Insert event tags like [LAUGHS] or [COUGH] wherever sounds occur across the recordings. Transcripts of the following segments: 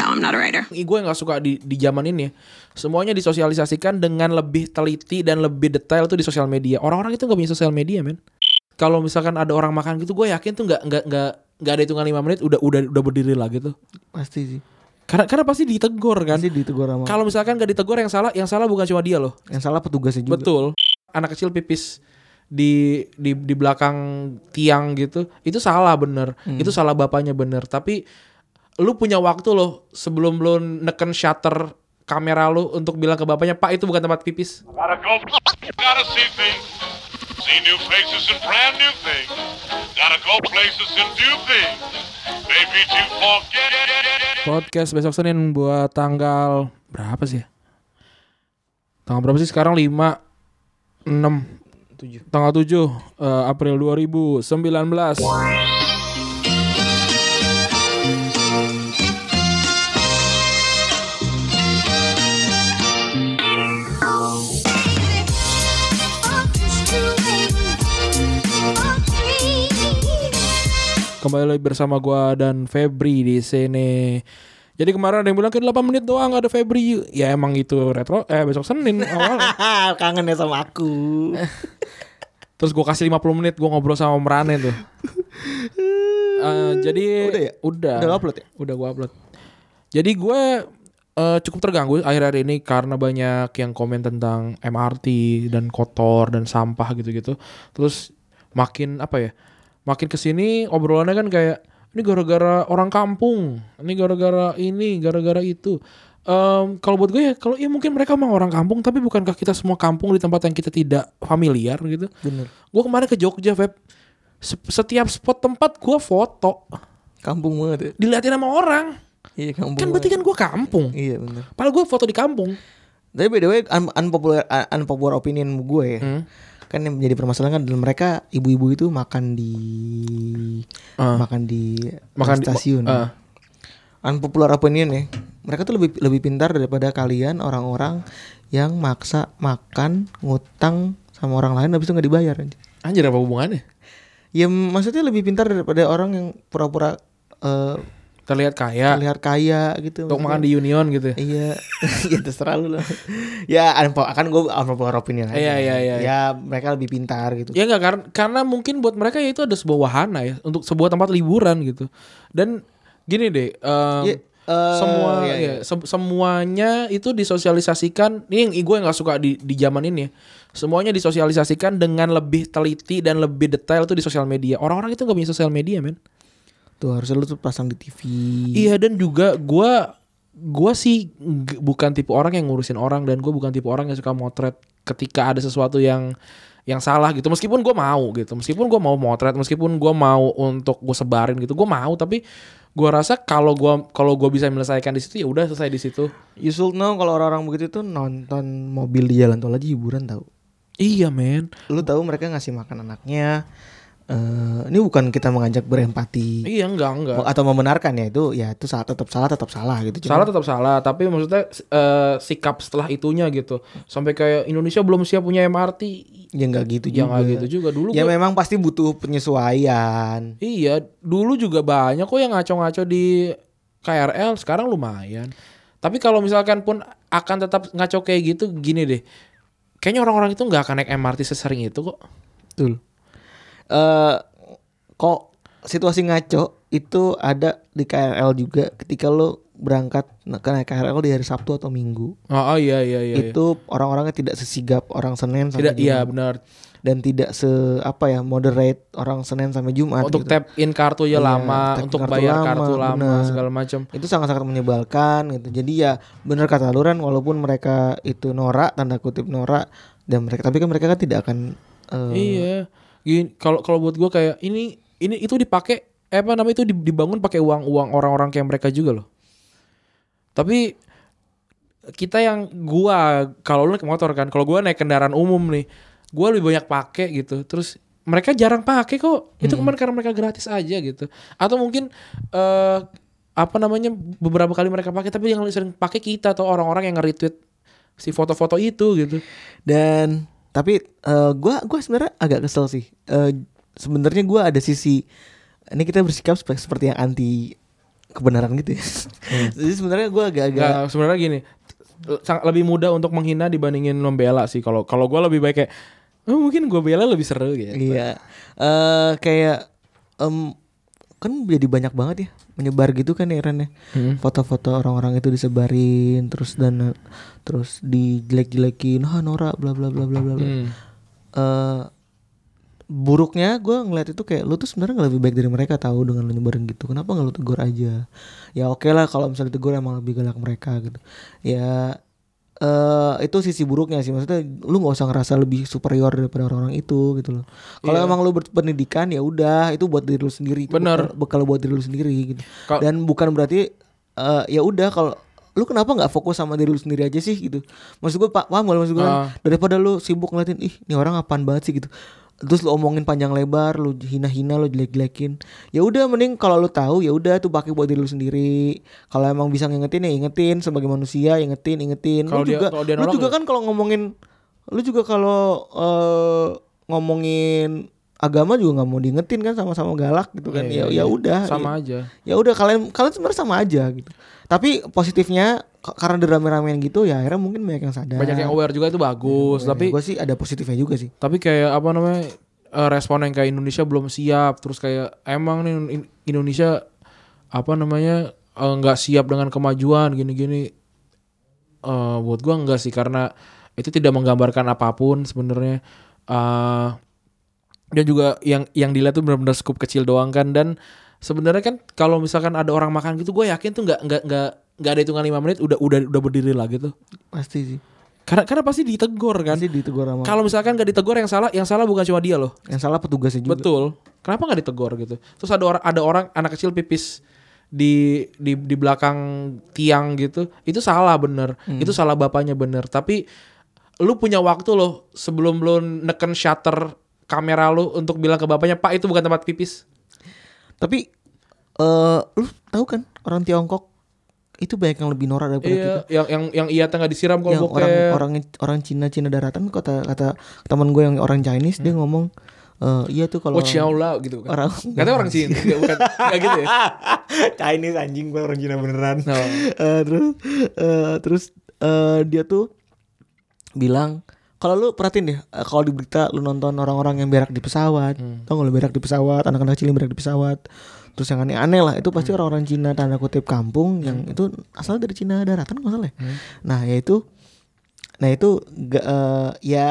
No, I'm not a writer. gue nggak suka di di zaman ini ya. semuanya disosialisasikan dengan lebih teliti dan lebih detail tuh di sosial media orang-orang itu nggak punya sosial media men kalau misalkan ada orang makan gitu gue yakin tuh nggak nggak nggak nggak ada hitungan lima menit udah udah udah berdiri lagi tuh Pasti sih. karena karena pasti ditegur kan Pasti ditegur sama. kalau misalkan nggak ditegur yang salah yang salah bukan cuma dia loh yang salah petugasnya juga. betul anak kecil pipis di di di belakang tiang gitu itu salah bener itu salah bapaknya bener tapi lu punya waktu loh sebelum lu neken shutter kamera lu untuk bilang ke bapaknya pak itu bukan tempat pipis Gotta go, gotta see things, see new faces and brand new things. Gotta go places and do things. Maybe to forget. podcast besok Senin buat tanggal berapa sih ya? tanggal berapa sih sekarang 5 6 7 tanggal 7 eh, April 2019 Kembali lagi bersama gua dan Febri di sini. Jadi kemarin ada yang bilang ke 8 menit doang ada Febri. Ya emang itu retro eh besok Senin [LAUGHS] awalnya. Kangen ya sama aku. [LAUGHS] Terus gua kasih 50 menit gua ngobrol sama Merane tuh. [LAUGHS] Eh, jadi Udah ya? Udah. Udah upload ya? Udah gua upload. Jadi gue eh, cukup terganggu akhir-akhir ini karena banyak yang komen tentang MRT dan kotor dan sampah gitu-gitu. Terus makin apa ya? Makin ke sini obrolannya kan kayak ini gara-gara orang kampung, ini gara-gara ini, gara-gara itu. Em, kalau buat gue ya, kalau ya mungkin mereka memang orang kampung, tapi bukankah kita semua kampung di tempat yang kita tidak familiar gitu? Bener. Gue kemarin ke Jogja, Feb. Se- Setiap spot tempat gue foto, Kampung banget ya. diliatin sama orang. Iya kampung. Kan berarti kan gue kampung. Iya bener. Padahal gue foto di kampung. Tapi by the way un- unpopular un- unpopular opinion gue ya. Hmm. Kan yang menjadi permasalahan kan mereka ibu-ibu itu makan di Ah. makan di Makan di- stasiun. ah. Unpopular opinion ya. Mereka tuh lebih lebih pintar daripada kalian orang-orang yang maksa makan ngutang sama orang lain habis itu nggak dibayar anjir. Anjir apa hubungannya? Ya maksudnya lebih pintar daripada orang yang pura-pura eh, Terlihat kaya. terlihat kaya gitu. Untuk makan di Union gitu ya. Iya, [LAUGHS] ya terserah lu lah. ya unpo- kan gue unpopular opinion aja. Iya, iya, iya, Ya mereka lebih pintar gitu. Ya enggak karena karena mungkin buat mereka ya itu ada sebuah wahana ya untuk sebuah tempat liburan gitu. Dan gini deh, em, Ya, eh, semua iya, iya. ya, se- semuanya itu disosialisasikan. Ini yang gue nggak suka di di zaman ini ya. Semuanya disosialisasikan dengan lebih teliti dan lebih detail tuh di sosial media. Orang-orang itu nggak punya sosial media, men. Tuh harusnya lu tuh pasang di TV. Iya dan juga gua gua sih bukan tipe orang yang ngurusin orang dan gue bukan tipe orang yang suka motret ketika ada sesuatu yang yang salah gitu meskipun gue mau gitu meskipun gue mau motret meskipun gue mau untuk gue sebarin gitu gue mau tapi gua rasa kalau gua kalau gua bisa menyelesaikan di situ ya udah selesai di situ You should know kalau orang-orang begitu tuh nonton mobil di jalan tol aja hiburan tau. iya men Lu tahu mereka ngasih makan anaknya. Eh ini bukan kita mengajak berempati iya enggak enggak atau membenarkan ya itu ya itu salah tetap salah tetap salah gitu. Salah tetap salah tapi maksudnya eh, sikap setelah itunya gitu sampai kayak Indonesia belum siap punya MRT ya nggak gitu ya juga. nggak gitu juga dulu Ya gua- memang pasti butuh penyesuaian. Iya, dulu juga banyak kok yang ngaco-ngaco di KRL, sekarang lumayan. Tapi kalau misalkan pun akan tetap ngaco kayak gitu, gini deh. Kayaknya orang-orang itu nggak akan naik MRT sesering itu kok. Betul. Eh kok situasi ngaco itu ada di KRL juga ketika lo berangkat ke naik KRL di hari Sabtu atau Minggu. Oh, oh, iya iya iya. iya. itu orang-orangnya tidak sesigap orang Senin sampai tidak iya Jumat. benar. dan tidak se apa ya moderate orang Senin sampai Jumat Untuk gitu. tap in kartu ya Iya, lama, untuk kartu bayar lama, kartu lama benar. segala macam. itu sangat-sangat menyebalkan gitu. Jadi ya benar kata Luran walaupun mereka itu norak tanda kutip norak dan mereka tapi kan mereka kan tidak akan eh, Iya. Gini, kalau kalau buat gua kayak ini ini itu dipakai eh, apa namanya itu dibangun pakai uang uang orang-orang kayak mereka juga loh. Tapi kita yang gua kalau lu naik motor kan, kalau gua naik kendaraan umum nih, gua lebih banyak pakai gitu. Terus mereka jarang pakai kok. Itu kemarin karena mereka gratis aja gitu. Atau mungkin eh apa namanya beberapa kali mereka pakai tapi yang sering pakai kita atau orang-orang yang nge-retweet si foto-foto itu gitu. dan tapi eh, gua gua sebenarnya agak kesel sih. Eh, sebenarnya gua ada sisi ini kita bersikap sepe- seperti yang anti kebenaran gitu ya. [LAUGHS] Jadi sebenarnya gue agak-agak Nggak, sebenarnya gini, lebih mudah untuk menghina dibandingin membela sih. Kalau kalau gue lebih baik kayak, oh, mungkin gue bela lebih seru gitu. Iya. Eh kayak em, kan jadi banyak banget ya menyebar gitu kan ya Ren ya. Hmm. Foto-foto orang-orang itu disebarin terus dan terus dijelek-jelekin, "Ah Nora bla bla bla bla bla." bla." Hmm. Eh, buruknya gue ngeliat itu kayak lu tuh sebenarnya nggak lebih baik dari mereka tahu dengan lu nyebarin gitu kenapa nggak lu tegur aja ya oke lah kalau misalnya tegur emang lebih galak mereka gitu ya eh itu sisi buruknya sih. Maksudnya lu nggak usah ngerasa lebih superior daripada orang-orang itu gitu loh. Kalau Iya. emang lu berpendidikan ya udah itu buat diri lu sendiri. Bener. bekal, bekal buat diri lu sendiri gitu. Kal- dan bukan berarti eh, ya udah kalau lu kenapa nggak fokus sama diri lu sendiri aja sih gitu? Maksud gue pak paham gak maksud gue Ah. daripada lu sibuk ngeliatin ih ini orang apaan banget sih gitu terus lu omongin panjang lebar lu hina-hina lu jelek-jelekin. Ya udah mending kalau lu tahu ya udah tuh pakai buat diri lu sendiri. Kalau emang bisa ngingetin ya ingetin. Sebagai manusia ingetin ingetin. Kalau lu dia- juga dia lu juga kan kalau ngomongin lu juga kalau eh, ngomongin agama juga nggak mau diingetin kan sama-sama galak gitu kan. Iya, ya iya. ya udah Sama ya. aja. ya udah kalian kalian sebenarnya sama aja gitu. Tapi positifnya karena dirame-ramein gitu ya akhirnya mungkin banyak yang sadar. Banyak yang aware juga itu bagus, tapi gue sih ada positifnya juga sih. tapi kayak apa namanya eh, respon yang kayak Indonesia belum siap. Terus kayak emang nih In- Indonesia apa namanya eh, nggak siap dengan kemajuan gini-gini. Eh buat gua enggak sih karena itu tidak menggambarkan apa pun sebenarnya. Eh dan juga yang yang dilihat tuh benar-benar scoop kecil doang kan dan sebenarnya kan kalau misalkan ada orang makan gitu gue yakin tuh nggak nggak nggak nggak ada hitungan lima menit udah udah udah berdiri lagi tuh pasti sih karena karena pasti ditegur kan pasti ditegur sama kalau misalkan gak ditegur yang salah yang salah bukan cuma dia loh yang salah petugasnya juga Betul. Kenapa nggak ditegur gitu? Terus ada orang ada orang anak kecil pipis di di di belakang tiang gitu. Itu salah bener. Hmm. Itu salah bapaknya bener. Tapi lu punya waktu loh sebelum lu neken shutter kamera lu untuk bilang ke bapaknya, "Pak, itu bukan tempat pipis." tapi eh lu tahu kan orang Tiongkok itu banyak yang lebih norak daripada kita Iya, yang yang yang iya tengah disiram kalau yang bokep. orang orang orang Cina Cina daratan kata kata teman gue yang orang Chinese dia ngomong eh iya tuh kalau Oh, Xiaola gitu kan. orang Katanya orang Cina, Nggak, bukan enggak gitu ya. [LAUGHS] Chinese anjing gue orang Cina beneran No. Eh, terus eh, terus eh, dia tuh bilang kalau lu perhatiin deh eh, kalau di berita lu nonton orang-orang yang berak di pesawat tau gak lu berak di pesawat anak-anak kecil yang berak di pesawat terus yang aneh-aneh lah itu pasti orang-orang Cina tanda kutip kampung yang itu asalnya dari Cina daratan nggak salah ya? Nah ya itu nah itu ga- eh, ya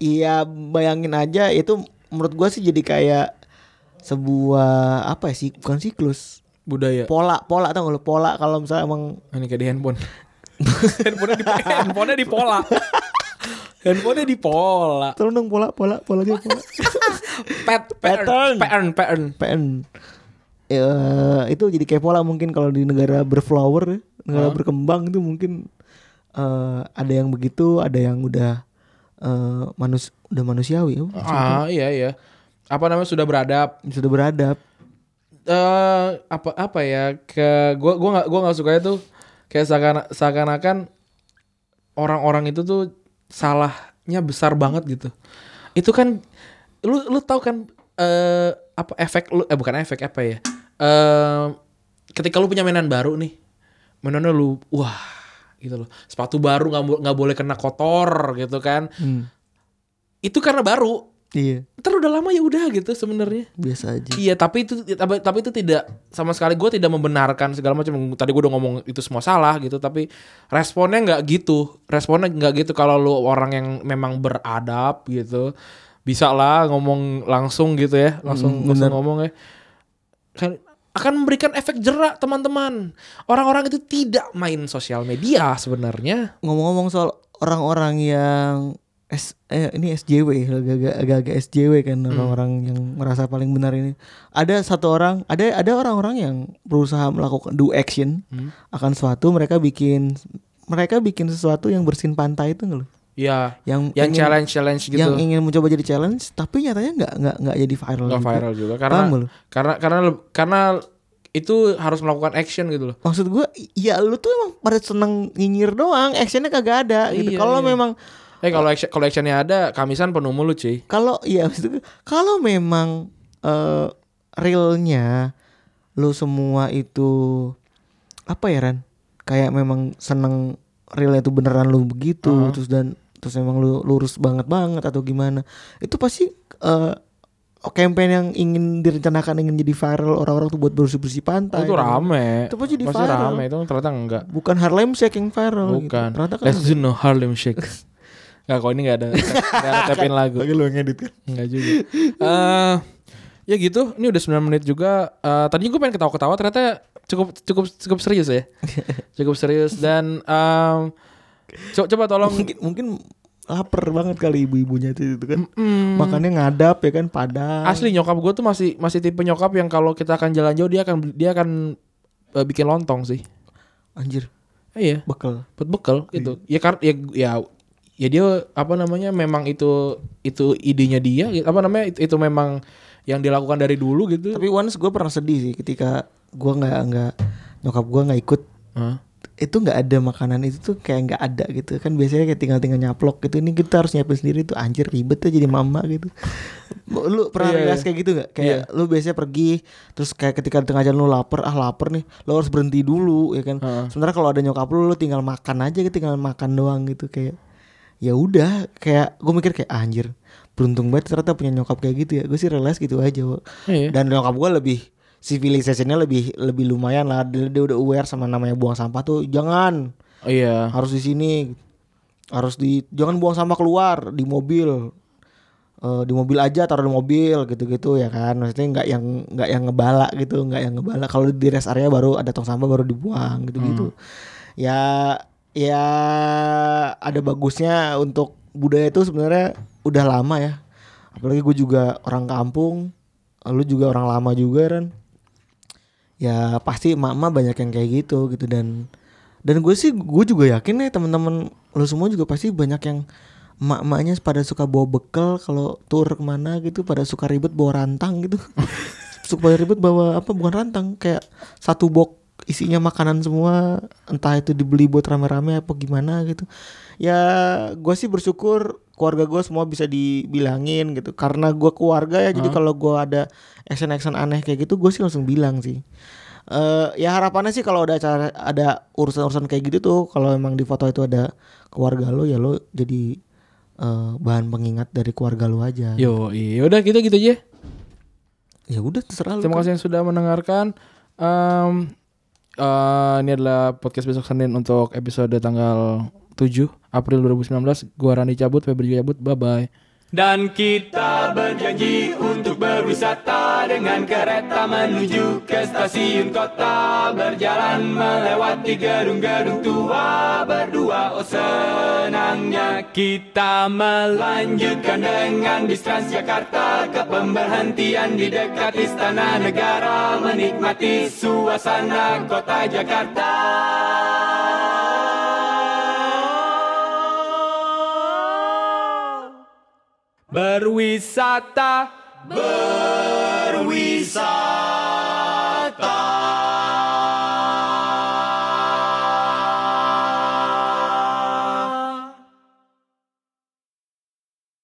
ya bayangin aja itu menurut gua sih jadi kayak sebuah apa ya sih bukan siklus. Budaya. pola pola tau gak lu? Pola kalau misalnya emang Ini kayak di handphone. [LAUGHS] handphonenya di handphonenya di pola. Handphonenya di pola. tolong dong pola pola pola aja pola [LAUGHS] Pat, Pattern. pattern, pattern. PN ya, itu jadi kayak pola mungkin kalau di negara berflower negara berkembang itu mungkin eh, ada yang begitu ada yang udah eh, manus udah manusiawi oh, Ah iya iya. Apa namanya sudah beradab. sudah beradab Eh apa apa ya ke gua gua nggak gua nggak suka itu kayak seakan seakan-akan orang-orang itu tuh salahnya besar banget gitu. Itu kan lu lu tahu kan eh apa efek lu eh bukan efek apa ya? Eh ketika lu punya mainan baru nih. Mainannya lu wah gitu loh. Sepatu baru nggak nggak boleh kena kotor gitu kan. Itu karena baru. Iya. Ntar udah lama ya udah gitu sebenarnya. biasa aja. Iya tapi itu tapi, tapi itu tidak sama sekali gue tidak membenarkan segala macam. Tadi gue udah ngomong itu semua salah gitu tapi responnya nggak gitu. Responnya nggak gitu kalau lu orang yang memang beradab gitu. Bisa lah ngomong langsung gitu ya langsung, Mm, langsung ngomong ya. Kan akan memberikan efek jerak teman-teman. Orang-orang itu tidak main sosial media sebenarnya. Ngomong-ngomong soal orang-orang yang S, eh, ini SJW agak-agak SJW kan orang-orang yang merasa paling benar ini. Ada satu orang ada ada orang-orang yang berusaha melakukan do action akan suatu mereka bikin mereka bikin sesuatu yang bersin pantai itu nggak lo ya yang yang ingin- challenge challenge gitu. yang ingin mencoba jadi challenge tapi nyatanya nggak nggak nggak jadi viral nggak viral juga karena Paham karena karena karena itu harus melakukan action gitu loh maksud gue ya lu tuh emang pada seneng nyinyir doang actionnya kagak ada gitu. Iya, kalau iya. memang Eh kalau action kalau actionnya ada, kamisan penuh mulut cuy. kalau iya gue, kalau memang eh, realnya lu semua itu apa ya Ran? Kayak memang seneng realnya itu beneran lu begitu Uh-huh. terus dan terus emang lu lurus banget banget atau gimana? Itu pasti eh campaign yang ingin direncanakan ingin jadi viral orang-orang tuh buat bersih-bersih Oh, pantai. itu rame. Itu pasti di Pasti viral. rame itu ternyata enggak. Bukan Harlem Shake yang viral gitu. Bukan. Ternyata kan Let's do no Harlem Shake. [LAUGHS] Enggak kok ini enggak ada enggak ada tapin lagu. Lagi lu ngedit kan. Enggak juga. Eh ya gitu, ini udah 9 menit juga. Eh tadinya gue pengen ketawa-ketawa ternyata cukup cukup cukup serius ya. [LAUGHS] cukup serius dan em, co- coba tolong Mungkin mungkin lapar banget kali ibu-ibunya itu, itu kan. Mm, Makannya ngadap ya kan padang. asli nyokap gue tuh masih masih tipe nyokap yang kalau kita akan jalan jauh dia akan dia akan eh, bikin lontong sih. Anjir, Eh, iya, bekal. buat bekal gitu. Ya kar ya ya ya dia apa namanya memang itu itu idenya dia gitu. apa namanya itu, itu memang yang dilakukan dari dulu gitu. Tapi once gue pernah sedih sih ketika gue nggak nggak nyokap gue nggak ikut Hah? itu nggak ada makanan itu tuh kayak nggak ada gitu kan biasanya kayak tinggal-tinggal nyaplok gitu ini kita harus nyiapin sendiri tuh anjir ribet tuh jadi mama gitu lu pernah Iya, realize iya. kayak gitu nggak kayak lu biasanya pergi terus kayak ketika di tengah jalan lu lapar ah lapar nih lu harus berhenti dulu ya kan Heeh. sementara kalau ada nyokap lu lu tinggal makan aja gitu tinggal makan doang gitu kayak ya udah kayak gue mikir kayak "Ah, anjir beruntung banget ternyata punya nyokap kayak gitu ya. Gue sih realize gitu aja. Iya. dan nyokap gue lebih civilization-nya lebih lebih lumayan lah. Dia, dia udah aware sama namanya buang sampah tuh jangan Oh, iya. harus di sini harus di jangan buang sampah keluar di mobil. Eh, di mobil aja taruh di mobil gitu-gitu ya kan. Maksudnya nggak yang nggak yang ngebala gitu nggak yang ngebala kalau di rest area baru ada tong sampah baru dibuang gitu-gitu. Ya ya ada bagusnya untuk budaya itu sebenarnya udah lama ya. Apalagi gue juga orang kampung lu juga orang lama juga kan ya pasti emak-emak banyak yang kayak gitu gitu. Dan dan gue sih gue juga yakin nih teman-teman lo semua juga pasti banyak yang emak-emaknya pada suka bawa bekal kalau tur ke mana gitu pada suka ribet bawa rantang gitu. [LAUGHS] Suka ribet bawa apa bukan rantang kayak satu box isinya makanan semua entah itu dibeli buat rame-rame apa gimana gitu ya gue sih bersyukur keluarga gue semua bisa dibilangin gitu karena gue keluarga ya jadi kalau gue ada action action aneh kayak gitu gue sih langsung bilang sih eh ya harapannya sih kalau ada acara ada urusan-urusan kayak gitu tuh kalau emang di foto itu ada keluarga lo ya lo jadi eh, bahan pengingat dari keluarga lo aja. Yo, iya udah kita gitu aja. Ya udah terserah. Terima kan. kasih yang sudah mendengarkan. Em, eh, ini adalah podcast besok Senin untuk episode tanggal 7 April 2019. Gua Rani cabut, Febri cabut. Bye bye. Dan kita berjanji untuk berwisata dengan kereta menuju ke stasiun kota. Berjalan melewati gedung-gedung tua berdua. Oh senangnya kita melanjutkan dengan bis Transjakarta Ke pemberhentian di dekat Istana Negara. Menikmati suasana kota Jakarta Berwisata. Berwisata